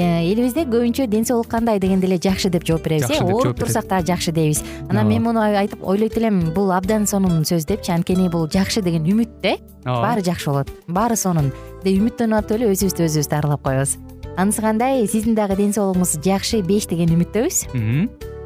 элибизде көбүнчө ден соолук кандай дегенде эле жакшы деп жооп беребиз э? ооруп турсак дагы жакшы дейбиз. Анан мен муну айтып ойлойт элем бул абдан сонун сөз депчи анткени бул жакшы деген үмүт да э ооба. баары жакшы болот. Баары сонун. Деп үмүттөнүп атып эле өзүбүздү өзүбүз дарылап коебуз. Анысы кандай? Сиздин дагы ден соолугуңуз жакшы беш деген үмүттөбүз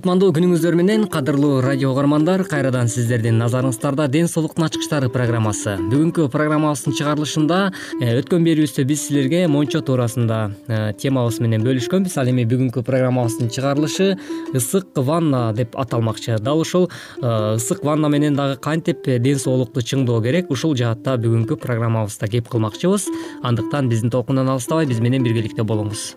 кутмандуу күнүңүздөр менен кадырлуу радио угармандар кайрадан сиздердин назарыңыздарда ден соолуктун ачкычтары программасы. Бүгүнкү программабыздын чыгарылышында э, өткөн берүүбүздө биз силерге мончо туурасында э, темабыз менен бөлүшкөнбүз ал эми бүгүнкү программабыздын чыгарылышы ысык ванна деп аталмакчы. Дал ушул э, ысык ванна менен дагы кантип ден соолукту чыңдоо керек? Ушул жаатта бүгүнкү программабызда кеп кылмакчыбыз. Андыктан биздин толкундан алыстабай биз менен биргеликте болуңуз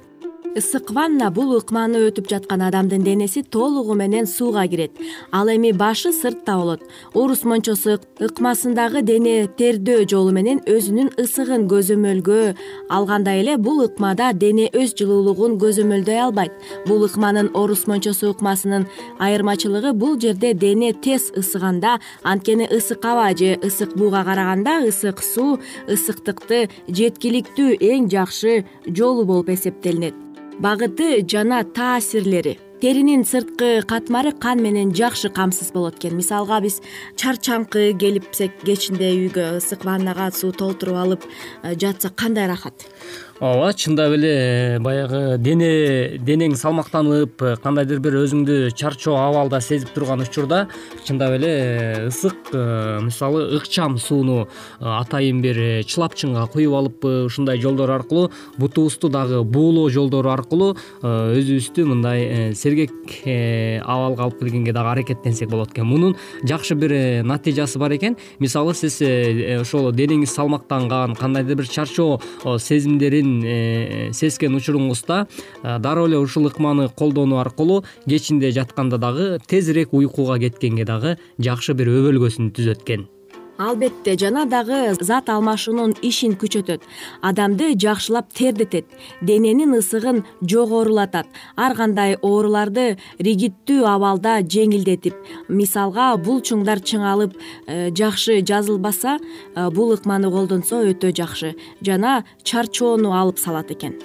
ысык ванна бул ыкманы өтүп жаткан адамдын денеси толугу менен сууга кирет. Ал эми башы сыртта болот. Орус мончосу ыкмасындагы дене тердөө жолу менен өзүнүн ысыгын көзөмөлгө алгандай эле бул ыкмада дене өз жылуулугун көзөмөлдөй албайт. Бул ыкманын орус мончосу ыкмасынын айырмачылыгы бул жерде дене тез ысыганда анткени ысык аба же ысык бууга караганда ысык суу ысыктыкты жеткиликтүү эң жакшы жолу болуп эсептелинет багыты жана таасирлери теринин сырткы катмары кан менен жакшы камсыз болот экен. Мисалга биз чарчаңкы келипсек кечинде үйгө ысык ваннага суу толтуруп алып э, жатсак кандай рахат ооба чындап эле э, баягы дене денең салмактанып э, кандайдыр бир өзүңдү чарчоо абалда сезип турган учурда чындап эле э, ысык мисалы ыкчам сууну атайын бир чылапчынга куюп алыппы ушундай жолдор аркылуу бутубузду дагы буулоо жолдору аркылуу өзүбүздү мындай сергек абалга алып келгенге дагы аракеттенсек болот экен. Мунун жакшы бир натыйжасы бар экен. Мисалы сиз ошол денеңиз салмактанган кандайдыр бир чарчоо сезимдерин Э, сезген учуруңузда э, дароо эле ушул ыкманы колдонуу аркылуу кечинде жатканда дагы тезирээк уйкуга кеткенге дагы жакшы бир өбөлгөсүн түзөт экен албетте жана дагы зат алмашуунун ишин күчөтөт. Адамды жакшылап тердетет дененин ысыгын жогорулатат. Ар кандай ооруларды ригиттүү абалда жеңилдетип мисалга булчуңдар чыңалып э, жакшы жазылбаса бул ыкманы колдонсо өтө жакшы жана чарчоону алып салат экен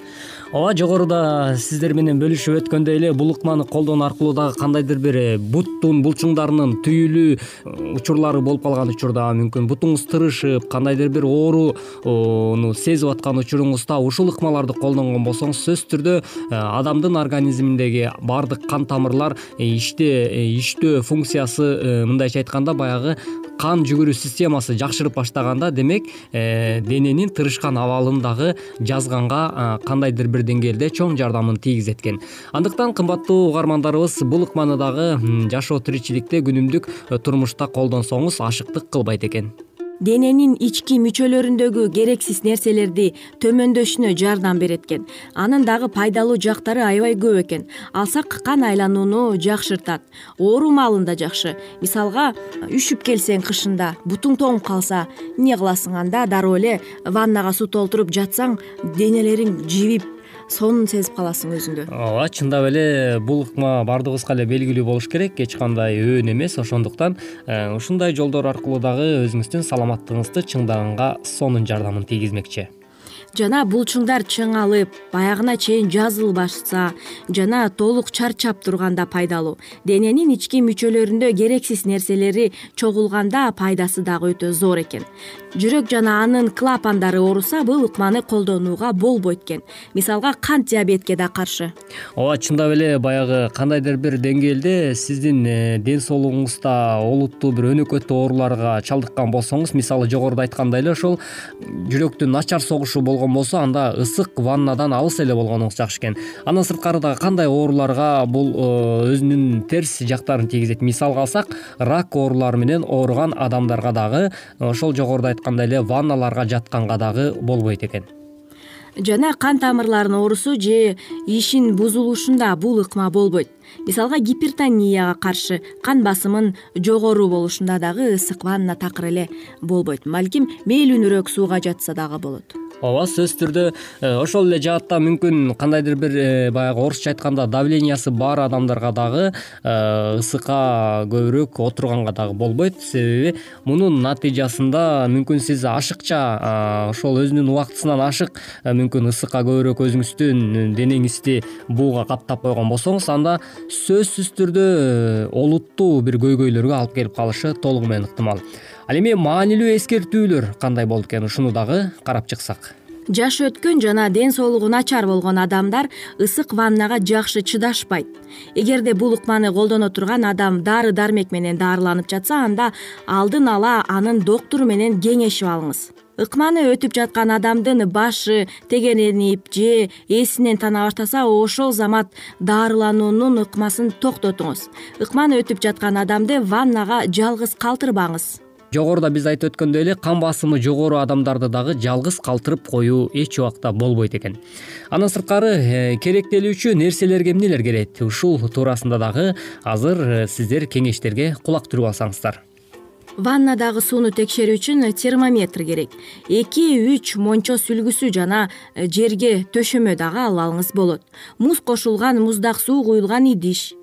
ооба жогоруда сиздер менен бөлүшүп өткөндөй эле бул ыкманы колдонуу аркылуу дагы кандайдыр бир э, буттун булчуңдарынын түйүлүү э, учурлары болуп калган учурда мүмкүн. Бутуңуз тырышып кандайдыр бир ооруну сезип аткан учуруңузда ушул ыкмаларды колдонгон болсоңуз сөзсүз түрдө э, адамдын организминдеги баардык кан тамырлар иште иштөө функциясы мындайча айтканда баягы кан жүгүрүү системасы жакшырып баштаганда демек дененин тырышкан абалын дагы жазганга кандайдыр бир деңгээлде чоң жардамын тийгизет экен андыктан кымбаттуу угармандарыбыз бул ыкманы дагы жашоо тиричиликте күнүмдүк э, турмушта колдонсоңуз ашыктык кылбайт экен дененин ички мүчөлөрүндөгү керексиз нерселерди төмөндөшүнө жардам берет экен анын дагы пайдалуу жактары аябай көп экен. Алсак кан айланууну жакшыртат. Оору маалында жакшы. Мисалга үшүп келсең кышында бутуң тоңуп калса эмне кыласың анда? Дароо эле ваннага суу толтуруп жатсаң денелериң жибип сонун сезип каласың өзүңдү ооба чындап эле бул ыкма баардыгыбызга эле белгилүү болуш керек. Эч кандай өөн эмес. Ошондуктан э, ушундай жолдор аркылуу дагы өзүңүздүн саламаттыгыңызды чыңдаганга сонун жардамын тийгизмекчи жана булчуңдар чыңалып баягына чейин жазылбашса жана толук чарчап турганда пайдалуу. Дененин ички мүчөлөрүндө керексиз нерселери чогулганда пайдасы дагы өтө зор экен. Жүрөк жана анын клапандары ооруса бул ыкманы колдонууга болбойт экен. Мисалга кант диабетке да каршы. Ооба чындап эле баягы кандайдыр бир деңгээлде сиздин э, ден соолугуңузда олуттуу бир өнөкөттүү ооруларга чалдыккан болсоңуз мисалы жогоруда айткандай эле ошол жүрөктүн начар согушу болгон болсо анда ысык ваннадан алыс эле болгонуңуз жакшы экен. Андан сырткары дагы кандай ооруларга бул э, өзүнүн терс жактарын тийгизет? Мисалга алсак рак оорулары менен ооруган адамдарга дагы ошол жогоруда айткандай эле ванналарга жатканга дагы болбойт экен. Жана кан тамырларынын оорусу же ишин бузулушунда бул ыкма болбойт. Мисалга гипертонияга каршы кан басымын жогору болушунда дагы ысык ванна такыр эле болбойт. Балким мээлүүнүрөөк сууга жатса дагы болот ооба сөзсүз түрдө э, ошол эле жаатта мүмкүн кандайдыр бир э, баягы орусча айтканда давлениясы бар адамдарга дагы э, ысыкка көбүрөөк отурганга дагы болбойт. Себеби мунун натыйжасында мүмкүн сиз ашыкча ошол өзүнүн убактысынан ашык мүмкүн ысыкка көбүрөөк өзүңүздүн денеңизди бууга каптап койгон болсоңуз анда сөзсүз түрдө олуттуу бир көйгөйлөргө алып келип калышы толугу менен ыктымал ал эми маанилүү эскертүүлөр кандай болот экен? Ушуну дагы карап чыксак. Жашы өткөн жана ден соолугу начар болгон адамдар ысык ваннага жакшы чыдашпайт. Эгерде бул ыкманы колдоно турган адам дары дармек менен дарыланып жатса анда алдын ала анын доктуру менен кеңешип алыңыз. Ыкманы өтүп жаткан адамдын башы тегеренип же эсинен тана баштаса ошол замат дарылануунун ыкмасын токтотуңуз. Ыкманы өтүп жаткан адамды ваннага жалгыз калтырбаңыз жогоруда биз айтып өткөндөй эле кан басымы жогору адамдарды дагы жалгыз калтырып коюу эч убакта болбойт экен. Андан сырткары э, керектелүүчү нерселерге эмнелер керек ушул туурасында дагы азыр э, сиздер кеңештерге кулак түрүп алсаңыздар. Ваннадагы сууну текшерүү үчүн термометр керек. Эки үч мончо сүлгүсү жана э, жерге төшөмө дагы алып алыңыз болот. Муз кошулган муздак суу куюлган идиш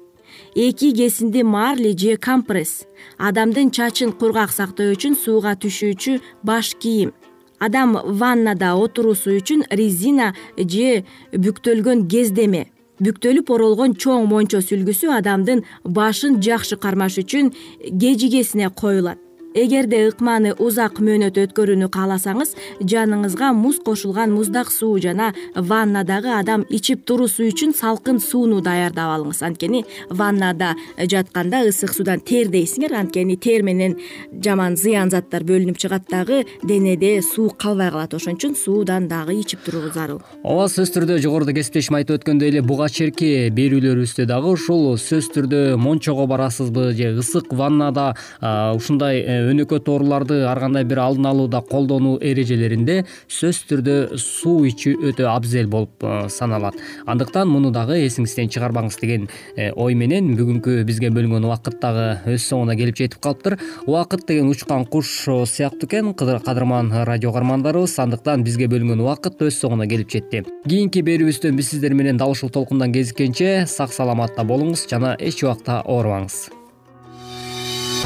эки кесинди марли же компресс адамдын чачын кургак сактоо үчүн сууга түшүүчү баш кийим. Адам ваннада отуруусу үчүн резина же бүктөлгөн кездеме бүктөлүп оролгон чоң мончо сүлгүсү адамдын башын жакшы кармаш үчүн кежигесине коюлат эгерде ыкманы узак мөөнөт өткөрүүнү кааласаңыз жаныңызга муз кошулган муздак суу жана ваннадагы адам ичип туруусу үчүн салкын сууну даярдап алыңыз. Анткени ваннада жатканда ысык суудан тердейсиңер анткени тер менен жаман зыян заттар бөлүнүп чыгат дагы денеде суу калбай калат. Ошон үчүн суудан дагы ичип туруу зарыл. Ооба сөзсүз түрдө жогоруда кесиптешим айтып өткөндөй эле буга чейинки берүүлөрүбүздө дагы ушул сөзсүз түрдө мончого барасызбы? Же ысык ваннада ушундай э, өнөкөт ооруларды ар кандай бир алдын алууда колдонуу эрежелеринде сөзсүз түрдө суу ичүү өтө абзел болуп э, саналат. Андыктан муну дагы эсиңизден чыгарбаңыз деген э, ой менен бүгүнкү бизге бөлүнгөн убакыт дагы өз соңуна келип жетип калыптыр. Убакыт деген учкан куш сыяктуу экен кадырман радио каармандарыбыз андыктан бизге бөлүнгөн убакыт өз соңуна келип жетти. Кийинки берүүбүздө биз сиздер менен дал ушул толкундан кезиккенче сак саламатта болуңуз жана эч убакта оорубаңыз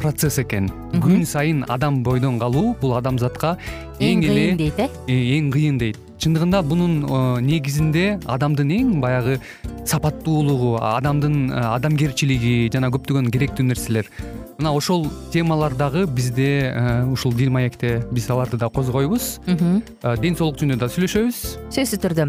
процесс экен. Күн сайын адам бойдон калуу бул адамзатка эң эле кыйын дейт э? э эң кыйын дейт. Чындыгында бунун э, негизинде адамдын эң баягы сапаттуулугу адамдын э, адамгерчилиги жана көптөгөн керектүү нерселер. Мына ошол темалар дагы бизде ушул дил маекте биз аларды да козгойбуз. Ден соолук жөнүндө да сүйлөшөбүз. Сөзсүз түрдө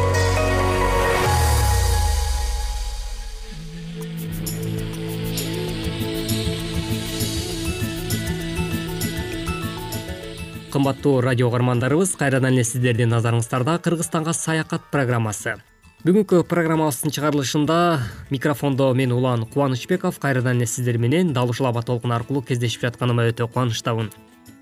кымбаттуу радио угармандарыбыз кайрадан эле сиздердин назарыңыздарда кыргызстанга саякат программасы. Бүгүнкү программабыздын чыгарылышында микрофондо мен улан кубанычбеков кайрадан эле сиздер менен дал ушул аба толкун аркылуу кездешип жатканыма өтө кубанычтамын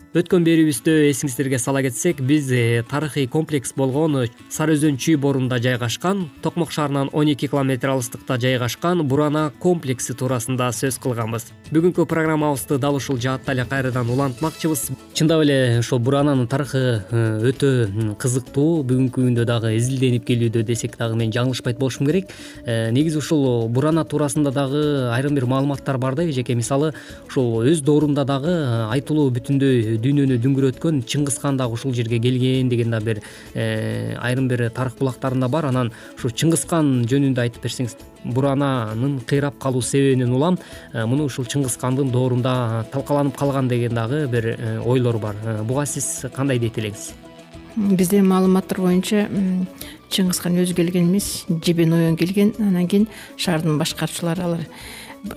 өткөн берүүбүздө эсиңиздерге сала кетсек биз э, тарыхый комплекс болгон сары өзөн чүй борунда жайгашкан токмок шаарынан он эки километр алыстыкта жайгашкан бурана комплекси туурасында сөз кылганбыз. Бүгүнкү программабызды дал ушул жаатта эле кайрадан улантмакчыбыз. Чындап эле ушул бурананын тарыхы э, өтө кызыктуу бүгүнкү күндө дагы изилденип келүүдө десек дагы мен жаңылышпайт болушум керек. Э, негизи ушул бурана туурасында дагы айрым бир маалыматтар бар да эжеке мисалы ушул өз доорунда дагы айтылуу бүтүндөй дүйнөнү дүңгүрөткөн чыңгыз хан дагы ушул жерге келген деген да бир э, айрым бир тарых булактарында бар. Анан ушу чыңгыз хан жөнүндө айтып берсеңиз бурананын кыйрап калуу себебинен улам э, муну ушул чыңгыз хандын доорунда талкаланып калган деген дагы бир э, ойлор бар. Буга сиз кандай дейт элеңиз бизде маалыматтар боюнча чыңгыз хан өзү келген эмес жебен оян келген. Анан кийин шаардын башкаруучулары алар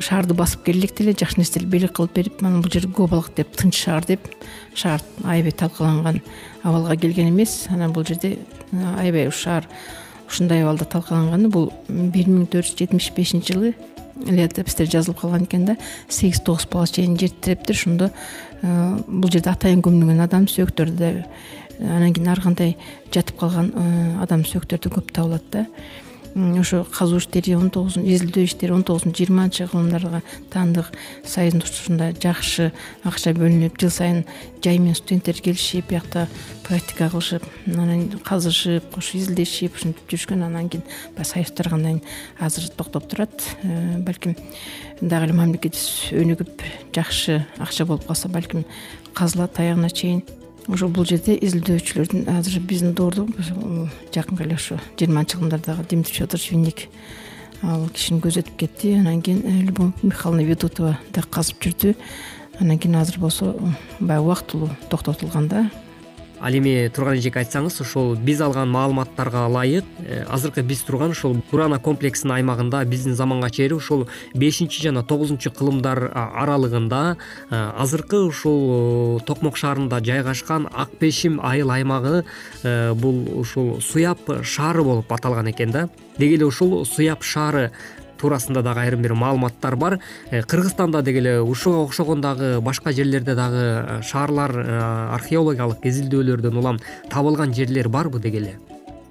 шаарды басып келе электе эле жакшы нерселерди белек кылып берип анан бул жер гобалык деп тынч шаар деп шаар аябай талкаланган абалга келген эмес. Анан бул жерде аябай шаар ушундай абалда талкаланганы бул бир миң төрт жүз жетимиш бешинчи жылы летопистер жазылып калган экен да. Сегиз тогуз балга чейин жер тирептир ошондо бул жерде атайын көмүлгөн адам сөөктөрдү да анан кийин ар кандай жатып калган адам сөөктөрдү көп табылат да ошо казуу иштери он тогуз изилдөө иштери он тогузунчу жыйырманчы кылымдарга таандык союздун учурунда жакшы акча бөлүнүп жыл сайын жай менен студенттер келишип биякта практика кылышып анан казышып ошо изилдешип ушинтип жүрүшкөн анан кийин баягы союз таргандан кийин азыр токтоп турат. Э, балким дагы эле мамлекетибиз өнүгүп жакшы акча болуп калса балким казылат аягына чейин ошо бул жерде изилдөөчүлөрдүн азыр биздин доордо жакынкы эле ушу жыйырманчы кылымдардагы дмитрий федорович винник ал кишини көзөтүп кетти. Анан кийин э, любовь михайловна ведутова да казып жүрдү. Анан кийин азыр болсо баягы убактылуу токтотулган да ал эми турган эжеке айтсаңыз ошол биз алган маалыматтарга ылайык. Э, азыркы биз турган ушул бурана комплексинин аймагында биздин заманга чейин ушул бешинчи жана тогузунчу кылымдар аралыгында азыркы ушул токмок шаарында жайгашкан ак пешим айыл аймагы бул ушул суяп шаары болуп аталган экен да. Деги эле ушул суяп шаары туурасында дагы айрым бир маалыматтар бар. Э, кыргызстанда деги эле ушуга окшогон дагы башка жерлерде дагы э, шаарлар э, археологиялык изилдөөлөрдөн улам табылган жерлер барбы деги эле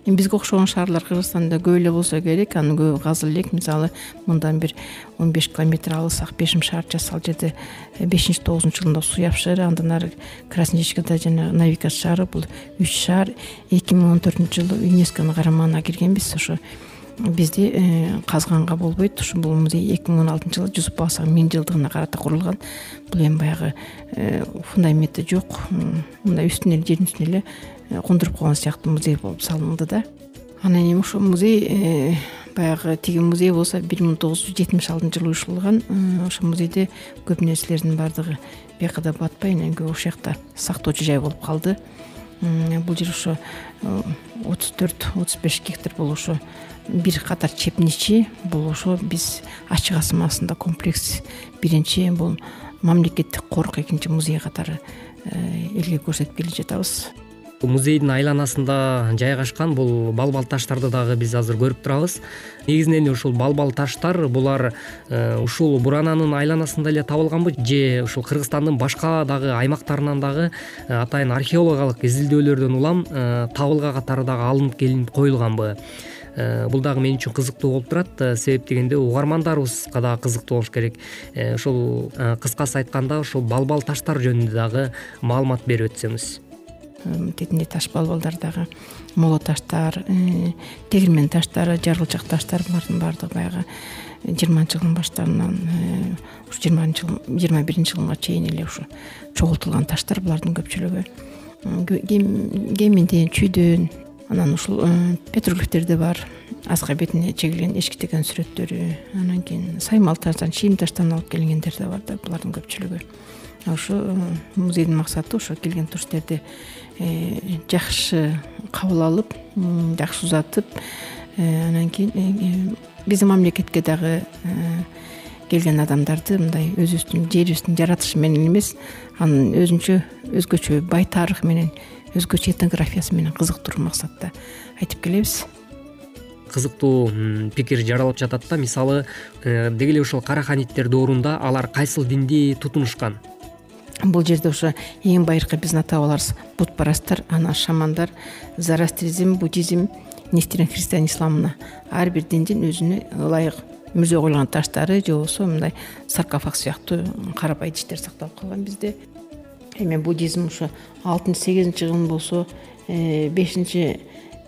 эми бизге окшогон шаарлар кыргызстанда көп эле болсо керек. Анын көбү казыла элек. Мисалы мындан бир он беш километр алысак бешим шаарчасы ал жерде бешинчи тогузунчу жылында суяп шаары андан ары красничкада жана новикас шаары бул үч шаар. Эки миң он төртүнчү жылы юнесконун карамагына киргенбиз. Ошо бизде э, казганга болбойт. Ушу бул музей эки миң он алтынчы жылы жусуп бабасовдун миң жылдыгына карата курулган. Бул эми баягы э, фундаменти жок. Мындай үстүнө эле жердин үстүнө эле э, кондуруп койгон сыяктуу музей болуп салынды да. Анан эми ошол музей баягы тиги музей болсо бир миң тогуз жүз жетимиш алтынчы жылы уюштурулган ошол музейде көп нерселердин баардыгы биякада батпай анан көбү ошол жакта сактоочу жай болуп калды. Бул жер ошо отуз төрт отуз беш гектар бул ошо бир катар чепничи бул ошо биз ачык асмасында комплекс биринчи бул мамлекеттик корк экинчи музей катары э, элге көрсөтүп келе жатабыз. Музейдин айланасында жайгашкан бул балбал таштарды дагы биз азыр көрүп турабыз. Негизинен эле ушул балбал таштар булар э, ушул бурананын айланасында эле табылганбы же ушул кыргызстандын башка дагы аймактарынан дагы э, атайын археологиялык изилдөөлөрдөн улам табылга катары дагы алынып келинип коюлганбы бул дагы мен үчүн кызыктуу болуп турат. Э, себеп дегенде угармандарыбызга дагы кызыктуу болуш керек. Э, кыскасы айтканда ушул балбал таштар жөнүндө дагы маалымат берип өтсөңүз. Тетинде таш балбалдар дагы моло таштар тегирмен таштары жарылчак таштар булардын баардыгы баягы жыйырманчы жылдын баштарынан ушу жыйырманчы жыл жыйырма биринчи жылга чейин эле ушу чогултулган таштар булардын көпчүлүгү. Кеминден чүйдөн анан ушул э, петроглифтерде бар. Аска бетине чегилген эчки теген сүрөттөрү анан кийин саймал таштан чийим таштан алып келингендер да бар да булардын көпчүлүгү. Ошо э, музейдин максаты ошо келген туристтерди э, жакшы кабыл алып жакшы узатып анан кийин биздин мамлекетке дагы келген адамдарды мындай өзүбүздүн жерибиздин жаратылышы менен эмес анын өзүнчө өзгөчө бай тарыхы менен өзгөчө этнографиясы менен кызыктыруу максатта. Айтып келебиз. Кызыктуу пикир жаралып жатат да. Мисалы э, деги эле ушул караханиттер доорунда алар кайсыл динди тутунушкан? Бул жерде ошо эң байыркы биздин ата бабаларыбыз бутпарасттар анан шамандар зарастризм буддизм нестерин христиан исламына ар бир диндин өзүнө ылайык мүрзөй коюлган таштары же болбосо мындай саркофаг сыяктуу карапайым идиштер сакталып калган бизде эми буддизм ушу алтынчы сегизинчи кылым болсо э, бешинчи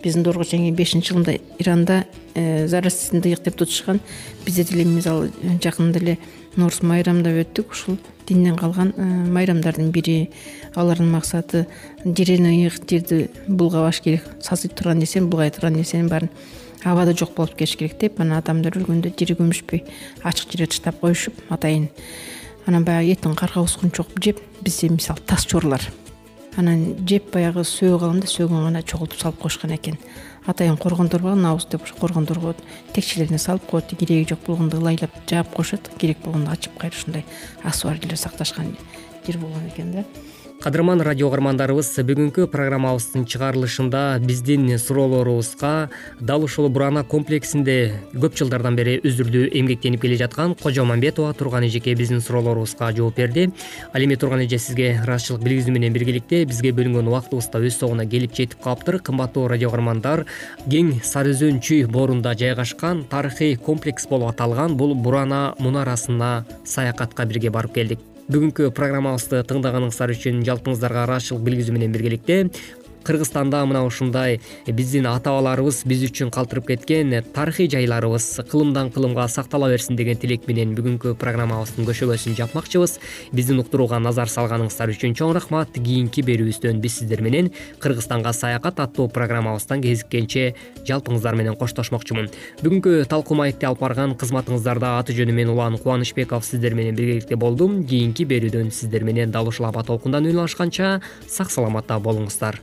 биздин доорго чейинки бешинчи кылымда иранда э, зарастризмди ыйык деп тутушкан бизде деле мисалы жакында эле нооруз майрамдап өттүк. Ушул динден калган э, майрамдардын бири. Алардын максаты жерени ыйык жерди булгабаш керек сасыйып турган нерсени булгай турган нерсенин баарын абада жок болуп кетиш керек деп анан адамдар өлгөндө жери көмүшпөй ачык жерге таштап коюшуп атайын анан баягы этин каргабузгун чогуп жеп бизде мисалы тас чорлар анан жеп баягы сөөгүп алганда да сөөгүн гана чогултуп салып коюшкан экен. Атайын коргондор бар набыз деп ошо коргондорго текчелерине салып коет кереги жок болгондо ылайлап жаап коюшат керек болгондо ачып кайра ушундай жерлер сакташкан жер болгон экен да кадырман радио угармандарыбыз бүгүнкү программабыздын чыгарылышында биздин суроолорубузга дал ушул бурана комплексинде көп жылдардан бери үзүлдүү эмгектенип келе жаткан кожо мамбетова турган эжеке биздин суроолорубузга жооп берди. Ал эми турган эже сизге ыраазычылык билгизүү менен биргеликте бизге бөлүнгөн убактыбыз да өз соңуна келип жетип калыптыр. Кымбаттуу радио угармандар кең сары өзөн чүй боорунда жайгашкан тарыхый комплекс болуп аталган бул бурана мунарасына саякатка бирге барып келдик бүгүнкү программабызды тыңдаганыңыздар үчүн жалпыңыздарга ыраазычылык билгизүү менен биргеликте кыргызстанда мына ушундай биздин ата бабаларыбыз биз үчүн калтырып кеткен тарыхый жайларыбыз кылымдан кылымга сактала берсин деген тилек менен бүгүнкү программабыздын көшөгөсүн жапмакчыбыз. Биздин уктурууга назар салганыңыздар үчүн чоң рахмат. Кийинки берүүбүздөн биз сиздер менен кыргызстанга саякат аттуу программабыздан кезиккенче жалпыңыздар менен коштошмокчумун. Бүгүнкү талкуу маекти алып барган кызматыңыздарда аты жөнүм мен улан кубанычбеков сиздер менен биргеликте болдум. Кийинки берүүдөн сиздер менен дал ушул аба толкундан үн алышканча сак саламатта болуңуздар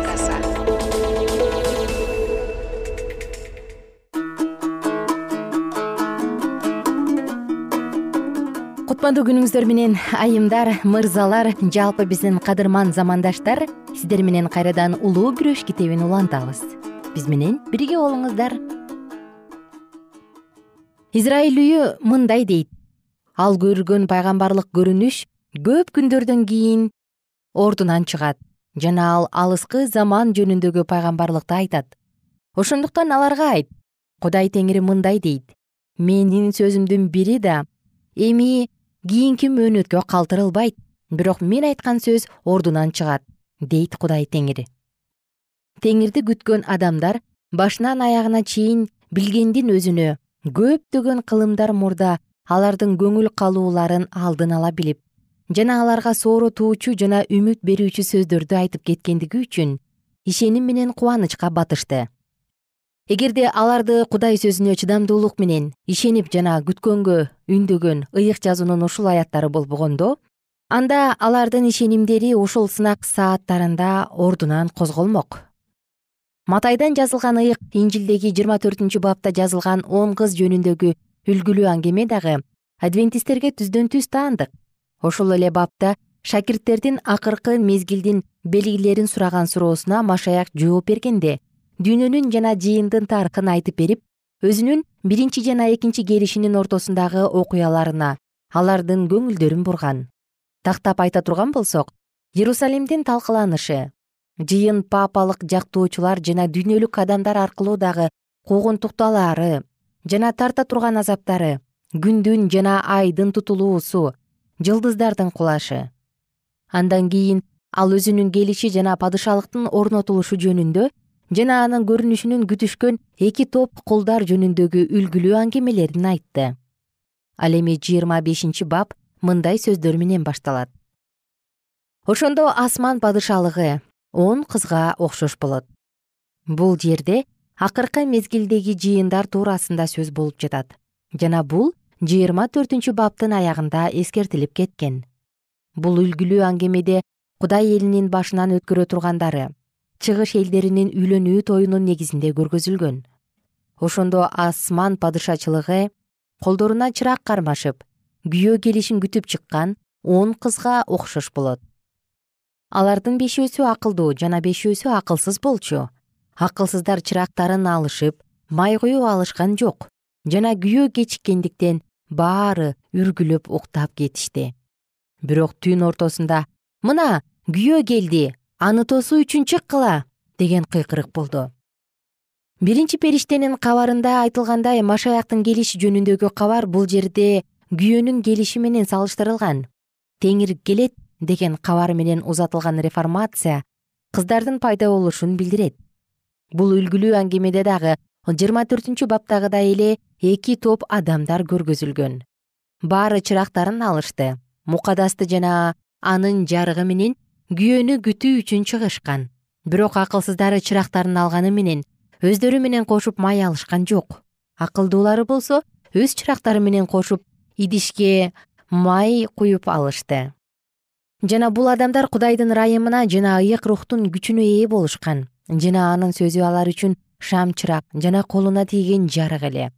кутмандуу күнүңүздөр менен айымдар мырзалар жалпы биздин кадырман замандаштар сиздер менен кайрадан улуу күрөш китебин улантабыз. Биз менен бирге болуңуздар. Израиль үйү мындай дейт. Ал көргөн пайгамбарлык көрүнүш көп күндөрдөн кийин ордунан чыгат жана ал алыскы заман жөнүндөгү пайгамбарлыкты айтат. Ошондуктан аларга айт кудай теңири мындай дейт. Менин сөзүмдүн бири да эми кийинки мөөнөткө калтырылбайт бирок мен айткан сөз ордунан чыгат дейт кудай теңири. Теңирди күткөн адамдар башынан аягына чейин билгендин өзүнө көптөгөн кылымдар мурда алардын көңүл калууларын алдын ала билип жана аларга сооротуучу жана үмүт берүүчү сөздөрдү айтып кеткендиги үчүн ишеним менен кубанычка батышты эгерде аларды кудай сөзүнө чыдамдуулук менен ишенип жана күткөнгө үндөгөн ыйык жазуунун ушул аяттары болбогондо анда алардын ишенимдери ушул сынак сааттарында ордунан козголмок. Матайдан жазылган ыйык инжилдеги жыйырма төртүнчү бапта жазылган он кыз жөнүндөгү үлгүлүү аңгеме дагы адвентисттерге түздөн түз таандык. Ошол эле бапта шакирттердин акыркы мезгилдин белгилерин сураган суроосуна машаяк жооп бергенде дүйнөнүн жана жыйындын тарыхын айтып берип өзүнүн биринчи жана экинчи келишинин ортосундагы окуяларына алардын көңүлдөрүн бурган. Тактап айта турган болсок иерусалимдин талкаланышы жыйын папалык жактоочулар жана дүйнөлүк адамдар аркылуу дагы куугунтукталаары жана тарта турган азаптары күндүн жана айдын тутулуусу жылдыздардын кулашы. Андан кийин ал өзүнүн келиши жана падышалыктын орнотулушу жөнүндө жана анын көрүнүшүнүн күтүшкөн эки топ кулдар жөнүндөгү үлгүлүү аңгемелерин айтты. Ал эми жыйырма бешинчи бап мындай сөздөр менен башталат. Ошондо асман падышалыгы он кызга окшош болот. Бул жерде акыркы мезгилдеги жыйындар туурасында сөз болуп жатат жана бул жыйырма төртүнчү баптын аягында эскертилип кеткен. Бул үлгүлүү аңгемеде кудай элинин башынан өткөрө тургандары чыгыш элдеринин үйлөнүү тоюнун негизинде көргөзүлгөн. Ошондо асман падышачылыгы колдоруна чырак кармашып күйөө келишин күтүп чыккан он кызга окшош болот. Алардын бешөөсү акылдуу жана бешөөсү акылсыз болчу. Акылсыздар чырактарын алышып май куюп алышкан жок жана күйөө кечиккендиктен баары үргүлөп уктап кетишти. Бирок түн ортосунда мына күйөө келди аны тосуу үчүн чыккыла деген кыйкырык болду. Биринчи периштенин кабарында айтылгандай машаяктын келиши жөнүндөгү кабар бул жерде күйөөнүн келиши менен салыштырылган теңир келет деген кабар менен узатылган реформация кыздардын пайда болушун билдирет. Бул үлгүлүү аңгемеде дагы жыйырма төртүнчү баптагыдай эле эки топ адамдар көргөзүлгөн. Баары чырактарын алышты. Мукадасты жана анын жарыгы менен күйөөнү күтүү үчүн чыгышкан. Бирок акылсыздары чырактарын алганы менен өздөрү менен кошуп май алышкан жок. Акылдуулары болсо өз чырактары менен кошуп идишке май куюп алышты. Жана бул адамдар кудайдын ырайымына жана ыйык рухтун күчүнө ээ болушкан. Жана анын сөзү алар үчүн шам чырак жана колуна тийген жарык эле.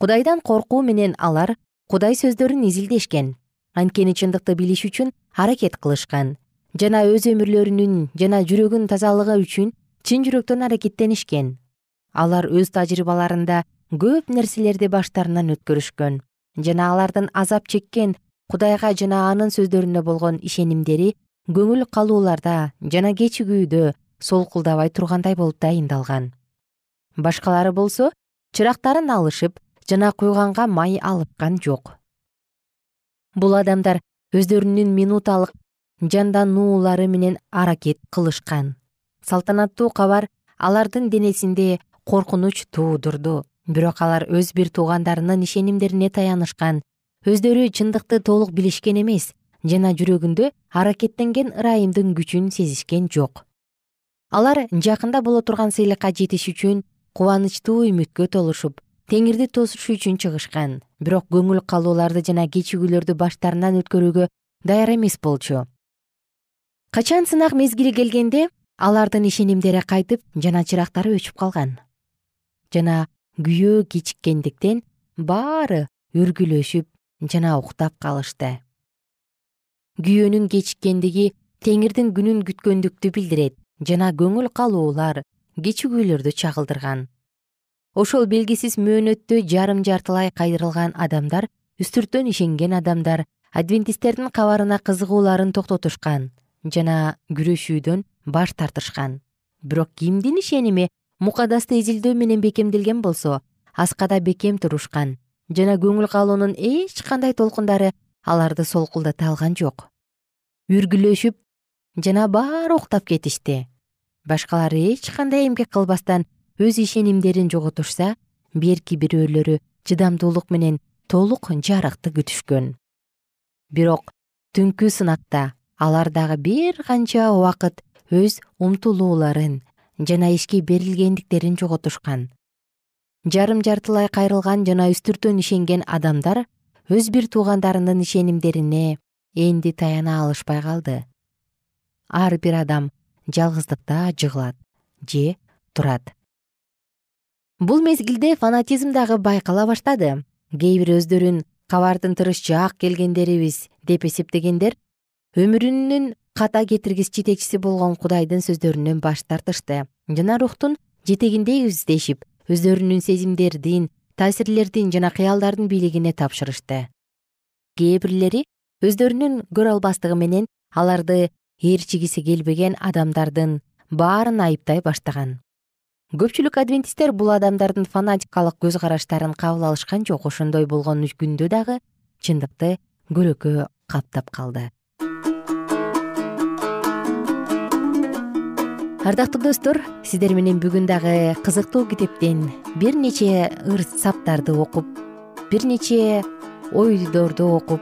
Кудайдан коркуу менен алар кудай сөздөрүн изилдешкен анткени чындыкты билиш үчүн аракет кылышкан жана өз өмүрлөрүнүн жана жүрөгүн тазалыгы үчүн чын жүрөктөн аракеттенишкен. Алар өз тажрыйбаларында көп нерселерди баштарынан өткөрүшкөн жана алардын азап чеккен кудайга жана анын сөздөрүнө болгон ишенимдери көңүл калууларда жана кечигүүдө солкулдабай тургандай болуп дайындалган. Башкалары болсо чырактарын алышып жана куйганга май алышкан жок. Бул адамдар өздөрүнүн минуталык жандануулары менен аракет кылышкан. Салтанаттуу кабар алардын денесинде коркунуч туудурду. Бирок алар өз бир туугандарынын ишенимдерине таянышкан. Өздөрү чындыкты толук билишкен эмес жана жүрөгүндө аракеттенген ырайымдын күчүн сезишкен жок. Алар жакында боло турган сыйлыкка жетиш үчүн кубанычтуу үмүткө толушуп теңирди тосуш үчүн чыгышкан. Бирок көңүл калууларды жана кечигүүлөрдү баштарынан өткөрүүгө даяр эмес болчу качан сынак мезгили келгенде алардын ишенимдери кайтып жана чырактары өчүп калган? Жана күйөө кечиккендиктен баары үргүлөшүп жана уктап калышты. Күйөөнүн кечиккендиги теңирдин күнүн күткөндүктү билдирет жана көңүл калуулар кечигүүлөрдү чагылдырган. Ошол белгисиз мөөнөттө жарым жартылай кайрылган адамдар үстүрттөн ишенген адамдар адвентисттердин кабарына кызыгууларын токтотушкан жана күрөшүүдөн баш тартышкан. Бирок кимдин ишеними мукадасты изилдөө менен бекемделген болсо аскада бекем турушкан жана көңүл калуунун эч кандай толкундары аларды солкулдата алган жок. Үргүлөшүп жана баары уктап кетишти. Башкалар эч кандай эмгек кылбастан өз ишенимдерин жоготушса берки бирөөлөрү чыдамдуулук менен толук жарыкты күтүшкөн. Бирок түнкү сынакта алар дагы бир канча убакыт өз умтулууларын жана ишке берилгендиктерин жоготушкан. Жарым жартылай кайрылган жана үстүртөн ишенген адамдар өз бир туугандарынын ишенимдерине энди таяна алышпай калды. Ар бир адам жалгыздыкта жыгылат же турат. Бул мезгилде фанатизм дагы байкала баштады. Кээ бир өздөрүн кабардын тырыш жаак келгендерибиз деп эсептегендер өмүрүнүн ката кетиргис жетекчиси болгон кудайдын сөздөрүнөн баш тартышты. Жана рухтун жетегиндейбиз дешип өздөрүнүн сезимдердин таасирлердин жана кыялдардын бийлигине тапшырышты. Кээ бирлери өздөрүнүн көрө албастыгы менен аларды ээрчигиси келбеген адамдардын баарын айыптай баштаган. Көпчүлүк адвентисттер бул адамдардын фанатикалык көз караштарын кабыл алышкан жок ошондой болгон күндө дагы чындыкты көрөккө каптап калды ардактуу достор сиздер менен бүгүн дагы кызыктуу китептен бир нече ыр саптарды окуп бир нече ойдорду окуп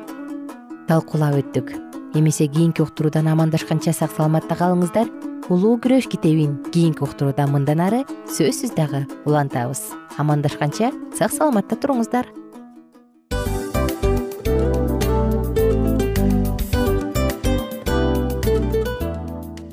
талкуулап өттүк. Эмесе кийинки уктуруудан амандашканча сак саламатта калыңыздар. Улуу күрөш китебин кийинки уктурууда мындан ары сөзсүз дагы улантабыз. Амандашканча сак саламатта туруңуздар